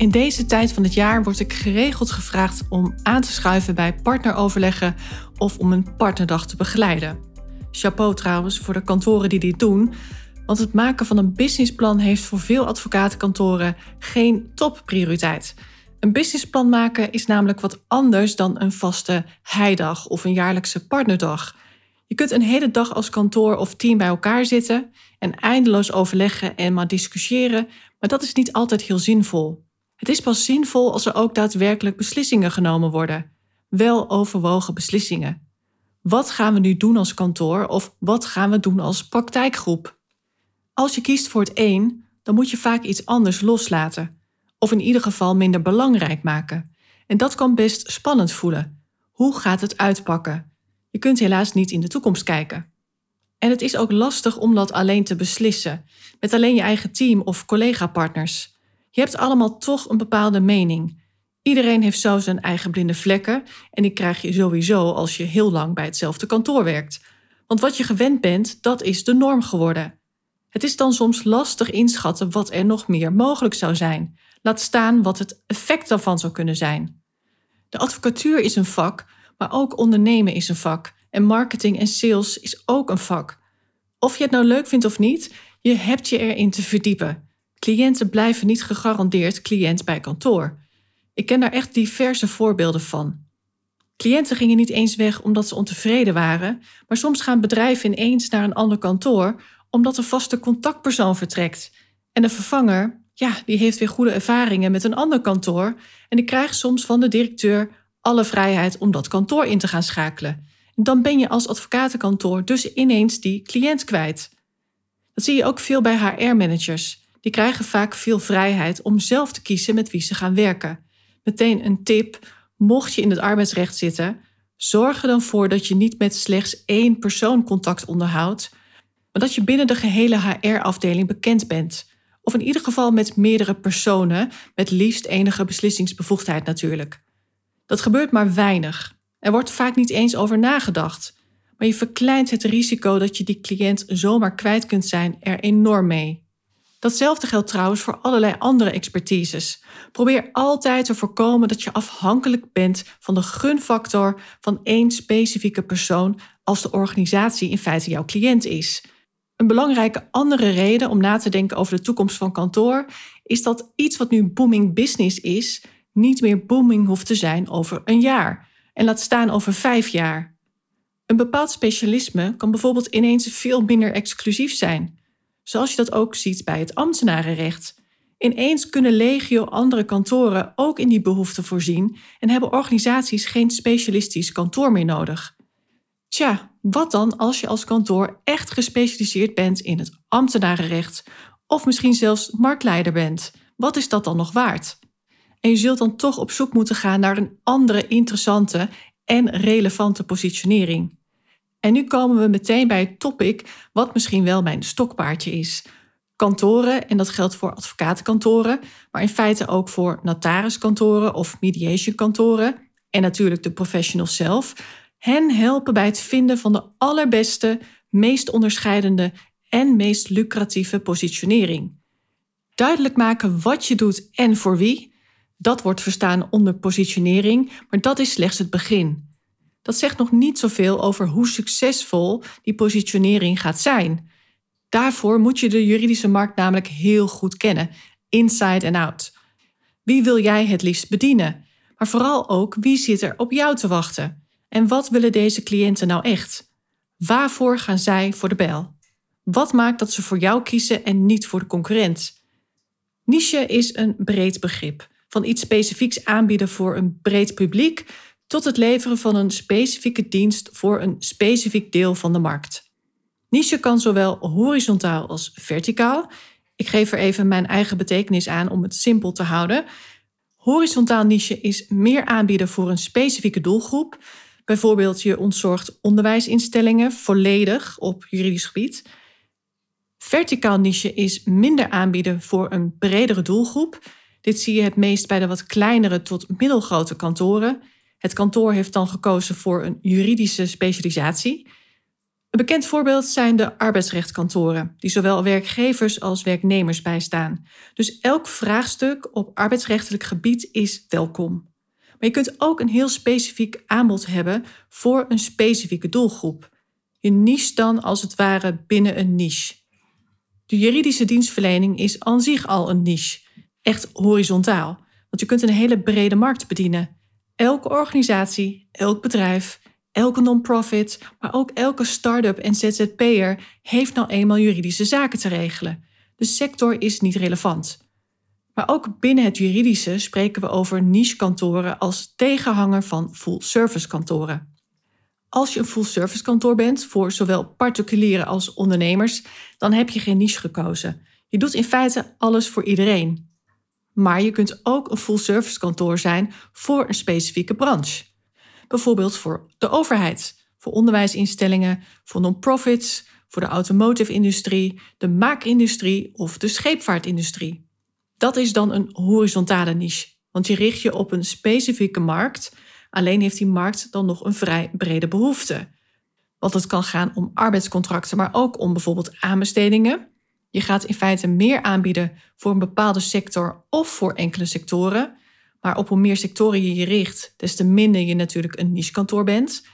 In deze tijd van het jaar word ik geregeld gevraagd om aan te schuiven bij partneroverleggen of om een partnerdag te begeleiden. Chapeau trouwens voor de kantoren die dit doen, want het maken van een businessplan heeft voor veel advocatenkantoren geen topprioriteit. Een businessplan maken is namelijk wat anders dan een vaste heidag of een jaarlijkse partnerdag. Je kunt een hele dag als kantoor of team bij elkaar zitten en eindeloos overleggen en maar discussiëren, maar dat is niet altijd heel zinvol. Het is pas zinvol als er ook daadwerkelijk beslissingen genomen worden. Wel overwogen beslissingen. Wat gaan we nu doen als kantoor of wat gaan we doen als praktijkgroep? Als je kiest voor het een, dan moet je vaak iets anders loslaten. Of in ieder geval minder belangrijk maken. En dat kan best spannend voelen. Hoe gaat het uitpakken? Je kunt helaas niet in de toekomst kijken. En het is ook lastig om dat alleen te beslissen, met alleen je eigen team of collega-partners. Je hebt allemaal toch een bepaalde mening. Iedereen heeft zo zijn eigen blinde vlekken en die krijg je sowieso als je heel lang bij hetzelfde kantoor werkt. Want wat je gewend bent, dat is de norm geworden. Het is dan soms lastig inschatten wat er nog meer mogelijk zou zijn. Laat staan wat het effect daarvan zou kunnen zijn. De advocatuur is een vak, maar ook ondernemen is een vak. En marketing en sales is ook een vak. Of je het nou leuk vindt of niet, je hebt je erin te verdiepen. Cliënten blijven niet gegarandeerd cliënt bij kantoor. Ik ken daar echt diverse voorbeelden van. Cliënten gingen niet eens weg omdat ze ontevreden waren, maar soms gaan bedrijven ineens naar een ander kantoor omdat een vaste contactpersoon vertrekt. En de vervanger, ja, die heeft weer goede ervaringen met een ander kantoor en die krijgt soms van de directeur alle vrijheid om dat kantoor in te gaan schakelen. En dan ben je als advocatenkantoor dus ineens die cliënt kwijt. Dat zie je ook veel bij HR-managers die krijgen vaak veel vrijheid om zelf te kiezen met wie ze gaan werken. Meteen een tip: mocht je in het arbeidsrecht zitten, zorg er dan voor dat je niet met slechts één persoon contact onderhoudt, maar dat je binnen de gehele HR-afdeling bekend bent. Of in ieder geval met meerdere personen, met liefst enige beslissingsbevoegdheid natuurlijk. Dat gebeurt maar weinig. Er wordt vaak niet eens over nagedacht. Maar je verkleint het risico dat je die cliënt zomaar kwijt kunt zijn er enorm mee. Datzelfde geldt trouwens voor allerlei andere expertises. Probeer altijd te voorkomen dat je afhankelijk bent van de gunfactor van één specifieke persoon als de organisatie in feite jouw cliënt is. Een belangrijke andere reden om na te denken over de toekomst van kantoor is dat iets wat nu booming business is, niet meer booming hoeft te zijn over een jaar. En laat staan over vijf jaar. Een bepaald specialisme kan bijvoorbeeld ineens veel minder exclusief zijn zoals je dat ook ziet bij het ambtenarenrecht. Ineens kunnen legio andere kantoren ook in die behoefte voorzien en hebben organisaties geen specialistisch kantoor meer nodig. Tja, wat dan als je als kantoor echt gespecialiseerd bent in het ambtenarenrecht of misschien zelfs marktleider bent? Wat is dat dan nog waard? En je zult dan toch op zoek moeten gaan naar een andere interessante en relevante positionering. En nu komen we meteen bij het topic wat misschien wel mijn stokpaardje is. Kantoren, en dat geldt voor advocatenkantoren, maar in feite ook voor notariskantoren of mediationkantoren en natuurlijk de professionals zelf, hen helpen bij het vinden van de allerbeste, meest onderscheidende en meest lucratieve positionering. Duidelijk maken wat je doet en voor wie, dat wordt verstaan onder positionering, maar dat is slechts het begin dat zegt nog niet zoveel over hoe succesvol die positionering gaat zijn. Daarvoor moet je de juridische markt namelijk heel goed kennen, inside en out. Wie wil jij het liefst bedienen? Maar vooral ook wie zit er op jou te wachten? En wat willen deze cliënten nou echt? Waarvoor gaan zij voor de bel? Wat maakt dat ze voor jou kiezen en niet voor de concurrent? Niche is een breed begrip. Van iets specifieks aanbieden voor een breed publiek tot het leveren van een specifieke dienst voor een specifiek deel van de markt. Niche kan zowel horizontaal als verticaal, Ik geef er even mijn eigen betekenis aan om het simpel te houden. Horizontaal niche is meer aanbieden voor een specifieke doelgroep. Bijvoorbeeld je ontzorgt onderwijsinstellingen volledig op juridisch gebied. Verticaal niche is minder aanbieden voor een bredere doelgroep. Dit zie je het meest bij de wat kleinere tot middelgrote kantoren. Het kantoor heeft dan gekozen voor een juridische specialisatie. Een bekend voorbeeld zijn de arbeidsrechtkantoren, die zowel werkgevers als werknemers bijstaan. Dus elk vraagstuk op arbeidsrechtelijk gebied is welkom. Maar je kunt ook een heel specifiek aanbod hebben voor een specifieke doelgroep. Je niche dan als het ware binnen een niche. De juridische dienstverlening is aan zich al een niche, echt horizontaal, want je kunt een hele brede markt bedienen. Elke organisatie, elk bedrijf, elke non-profit, maar ook elke start-up en ZZP'er heeft nou eenmaal juridische zaken te regelen. De sector is niet relevant. Maar ook binnen het juridische spreken we over niche-kantoren als tegenhanger van full-service kantoren. Als je een full-service kantoor bent voor zowel particulieren als ondernemers, dan heb je geen niche gekozen. Je doet in feite alles voor iedereen. Maar je kunt ook een full-service kantoor zijn voor een specifieke branche. Bijvoorbeeld voor de overheid, voor onderwijsinstellingen, voor non-profits, voor de automotive-industrie, de maakindustrie of de scheepvaartindustrie. Dat is dan een horizontale niche, want je richt je op een specifieke markt, alleen heeft die markt dan nog een vrij brede behoefte. Want het kan gaan om arbeidscontracten, maar ook om bijvoorbeeld aanbestedingen. Je gaat in feite meer aanbieden voor een bepaalde sector of voor enkele sectoren. Maar op hoe meer sectoren je je richt, des te minder je natuurlijk een niche-kantoor bent.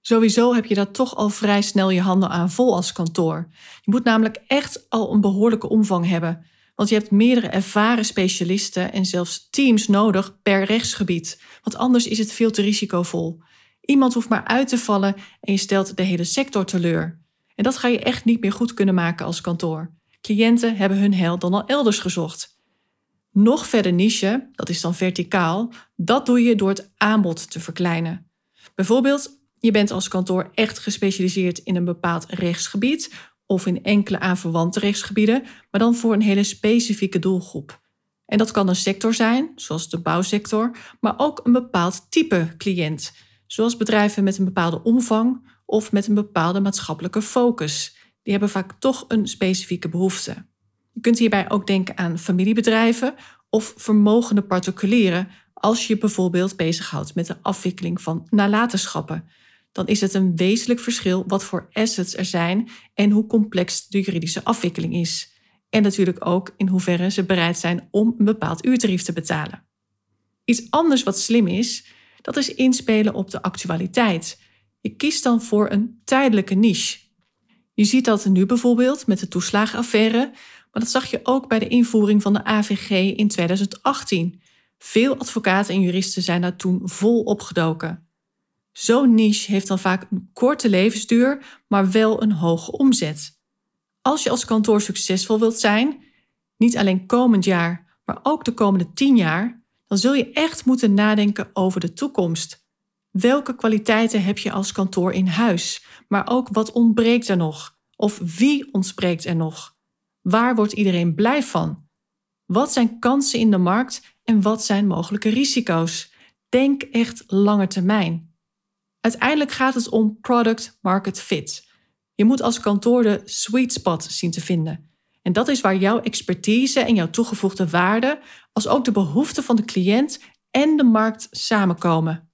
Sowieso heb je daar toch al vrij snel je handen aan vol als kantoor. Je moet namelijk echt al een behoorlijke omvang hebben. Want je hebt meerdere ervaren specialisten en zelfs teams nodig per rechtsgebied. Want anders is het veel te risicovol. Iemand hoeft maar uit te vallen en je stelt de hele sector teleur. En dat ga je echt niet meer goed kunnen maken als kantoor. Cliënten hebben hun heil dan al elders gezocht. Nog verder niche, dat is dan verticaal, dat doe je door het aanbod te verkleinen. Bijvoorbeeld, je bent als kantoor echt gespecialiseerd in een bepaald rechtsgebied of in enkele aanverwante rechtsgebieden, maar dan voor een hele specifieke doelgroep. En dat kan een sector zijn, zoals de bouwsector, maar ook een bepaald type cliënt, zoals bedrijven met een bepaalde omvang of met een bepaalde maatschappelijke focus. Die hebben vaak toch een specifieke behoefte. Je kunt hierbij ook denken aan familiebedrijven of vermogende particulieren als je bijvoorbeeld bezighoudt met de afwikkeling van nalatenschappen. Dan is het een wezenlijk verschil wat voor assets er zijn en hoe complex de juridische afwikkeling is. En natuurlijk ook in hoeverre ze bereid zijn om een bepaald uurtarief te betalen. Iets anders wat slim is, dat is inspelen op de actualiteit. Je kiest dan voor een tijdelijke niche. Je ziet dat nu bijvoorbeeld met de toeslagenaffaire, maar dat zag je ook bij de invoering van de AVG in 2018. Veel advocaten en juristen zijn daar toen vol opgedoken. Zo'n niche heeft dan vaak een korte levensduur, maar wel een hoge omzet. Als je als kantoor succesvol wilt zijn, niet alleen komend jaar, maar ook de komende tien jaar, dan zul je echt moeten nadenken over de toekomst. Welke kwaliteiten heb je als kantoor in huis? Maar ook wat ontbreekt er nog? Of wie ontbreekt er nog? Waar wordt iedereen blij van? Wat zijn kansen in de markt en wat zijn mogelijke risico's? Denk echt lange termijn. Uiteindelijk gaat het om product market fit. Je moet als kantoor de sweet spot zien te vinden. En dat is waar jouw expertise en jouw toegevoegde waarde, als ook de behoeften van de cliënt en de markt samenkomen.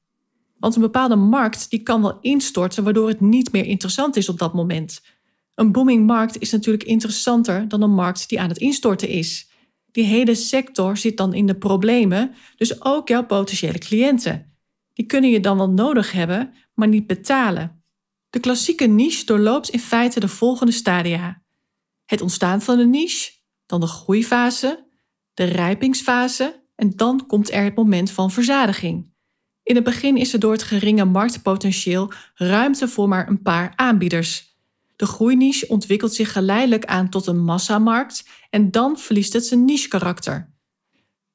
Want een bepaalde markt die kan wel instorten, waardoor het niet meer interessant is op dat moment. Een booming markt is natuurlijk interessanter dan een markt die aan het instorten is. Die hele sector zit dan in de problemen, dus ook jouw potentiële cliënten. Die kunnen je dan wel nodig hebben, maar niet betalen. De klassieke niche doorloopt in feite de volgende stadia: het ontstaan van de niche, dan de groeifase, de rijpingsfase en dan komt er het moment van verzadiging. In het begin is er door het geringe marktpotentieel ruimte voor maar een paar aanbieders. De groeiniche ontwikkelt zich geleidelijk aan tot een massamarkt en dan verliest het zijn niche-karakter.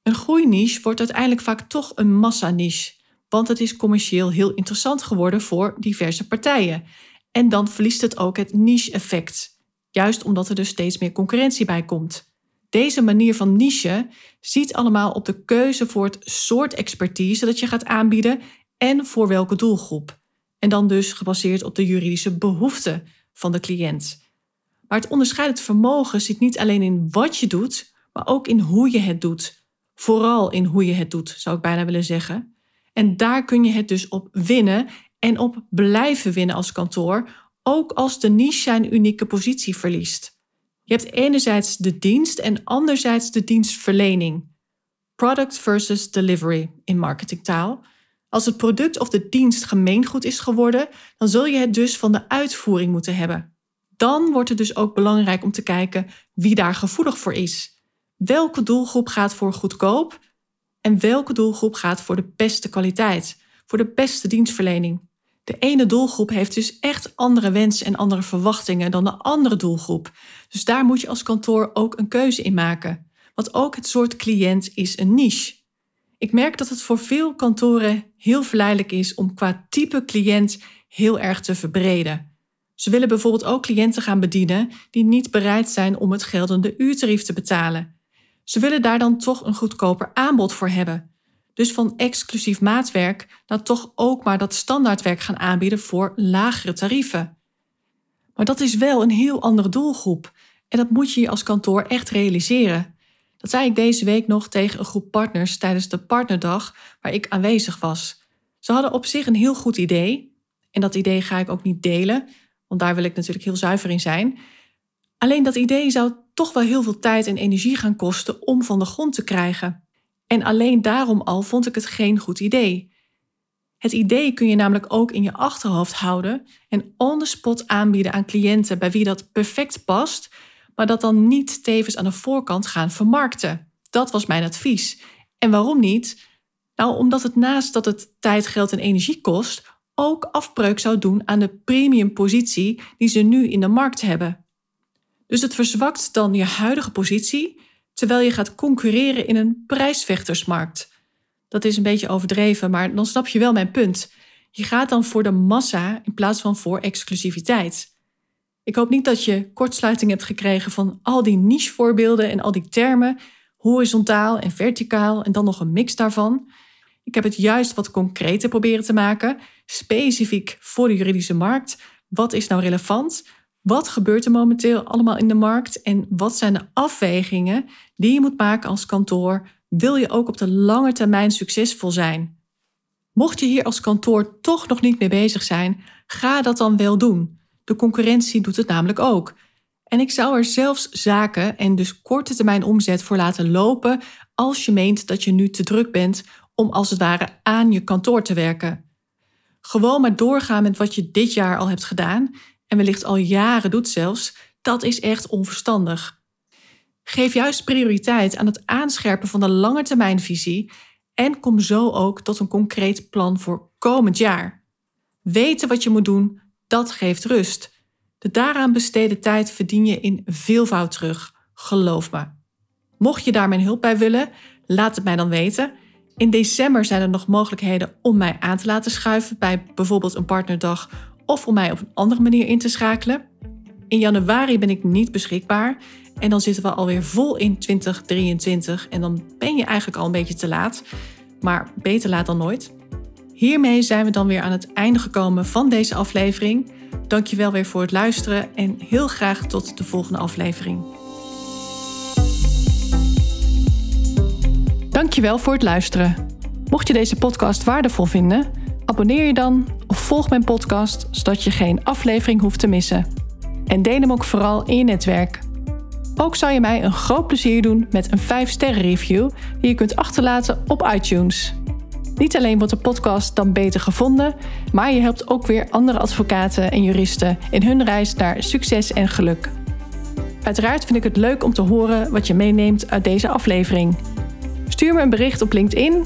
Een groeiniche wordt uiteindelijk vaak toch een massaniche, want het is commercieel heel interessant geworden voor diverse partijen. En dan verliest het ook het niche-effect, juist omdat er dus steeds meer concurrentie bij komt. Deze manier van niche ziet allemaal op de keuze voor het soort expertise dat je gaat aanbieden en voor welke doelgroep. En dan dus gebaseerd op de juridische behoeften van de cliënt. Maar het onderscheidend vermogen zit niet alleen in wat je doet, maar ook in hoe je het doet. Vooral in hoe je het doet, zou ik bijna willen zeggen. En daar kun je het dus op winnen en op blijven winnen als kantoor, ook als de niche zijn unieke positie verliest. Je hebt enerzijds de dienst en anderzijds de dienstverlening. Product versus delivery in marketingtaal. Als het product of de dienst gemeengoed is geworden, dan zul je het dus van de uitvoering moeten hebben. Dan wordt het dus ook belangrijk om te kijken wie daar gevoelig voor is. Welke doelgroep gaat voor goedkoop en welke doelgroep gaat voor de beste kwaliteit, voor de beste dienstverlening. De ene doelgroep heeft dus echt andere wensen en andere verwachtingen dan de andere doelgroep. Dus daar moet je als kantoor ook een keuze in maken. Want ook het soort cliënt is een niche. Ik merk dat het voor veel kantoren heel verleidelijk is om qua type cliënt heel erg te verbreden. Ze willen bijvoorbeeld ook cliënten gaan bedienen die niet bereid zijn om het geldende uurtarief te betalen. Ze willen daar dan toch een goedkoper aanbod voor hebben. Dus van exclusief maatwerk naar toch ook maar dat standaardwerk gaan aanbieden voor lagere tarieven. Maar dat is wel een heel andere doelgroep en dat moet je je als kantoor echt realiseren. Dat zei ik deze week nog tegen een groep partners tijdens de partnerdag waar ik aanwezig was. Ze hadden op zich een heel goed idee en dat idee ga ik ook niet delen, want daar wil ik natuurlijk heel zuiver in zijn. Alleen dat idee zou toch wel heel veel tijd en energie gaan kosten om van de grond te krijgen. En alleen daarom al vond ik het geen goed idee. Het idee kun je namelijk ook in je achterhoofd houden en on the spot aanbieden aan cliënten bij wie dat perfect past, maar dat dan niet tevens aan de voorkant gaan vermarkten. Dat was mijn advies. En waarom niet? Nou, omdat het naast dat het tijd, geld en energie kost, ook afbreuk zou doen aan de premium positie die ze nu in de markt hebben. Dus het verzwakt dan je huidige positie, terwijl je gaat concurreren in een prijsvechtersmarkt. Dat is een beetje overdreven, maar dan snap je wel mijn punt. Je gaat dan voor de massa in plaats van voor exclusiviteit. Ik hoop niet dat je kortsluiting hebt gekregen van al die niche-voorbeelden en al die termen, horizontaal en verticaal en dan nog een mix daarvan. Ik heb het juist wat concreter proberen te maken, specifiek voor de juridische markt. Wat is nou relevant? Wat gebeurt er momenteel allemaal in de markt en wat zijn de afwegingen die je moet maken als kantoor? Wil je ook op de lange termijn succesvol zijn? Mocht je hier als kantoor toch nog niet mee bezig zijn, ga dat dan wel doen. De concurrentie doet het namelijk ook. En ik zou er zelfs zaken en dus korte termijn omzet voor laten lopen als je meent dat je nu te druk bent om als het ware aan je kantoor te werken. Gewoon maar doorgaan met wat je dit jaar al hebt gedaan en wellicht al jaren doet zelfs, dat is echt onverstandig. Geef juist prioriteit aan het aanscherpen van de langetermijnvisie en kom zo ook tot een concreet plan voor komend jaar. Weten wat je moet doen, dat geeft rust. De daaraan besteden tijd verdien je in veelvoud terug, geloof me. Mocht je daar mijn hulp bij willen, laat het mij dan weten. In december zijn er nog mogelijkheden om mij aan te laten schuiven bij bijvoorbeeld een partnerdag of om mij op een andere manier in te schakelen. In januari ben ik niet beschikbaar en dan zitten we alweer vol in 2023 en dan ben je eigenlijk al een beetje te laat, maar beter laat dan nooit. Hiermee zijn we dan weer aan het einde gekomen van deze aflevering. Dankjewel weer voor het luisteren en heel graag tot de volgende aflevering. Dankjewel voor het luisteren. Mocht je deze podcast waardevol vinden, abonneer je dan of volg mijn podcast zodat je geen aflevering hoeft te missen. En deel hem ook vooral in je netwerk. Ook zou je mij een groot plezier doen met een 5-sterren review die je kunt achterlaten op iTunes. Niet alleen wordt de podcast dan beter gevonden, maar je helpt ook weer andere advocaten en juristen in hun reis naar succes en geluk. Uiteraard vind ik het leuk om te horen wat je meeneemt uit deze aflevering. Stuur me een bericht op LinkedIn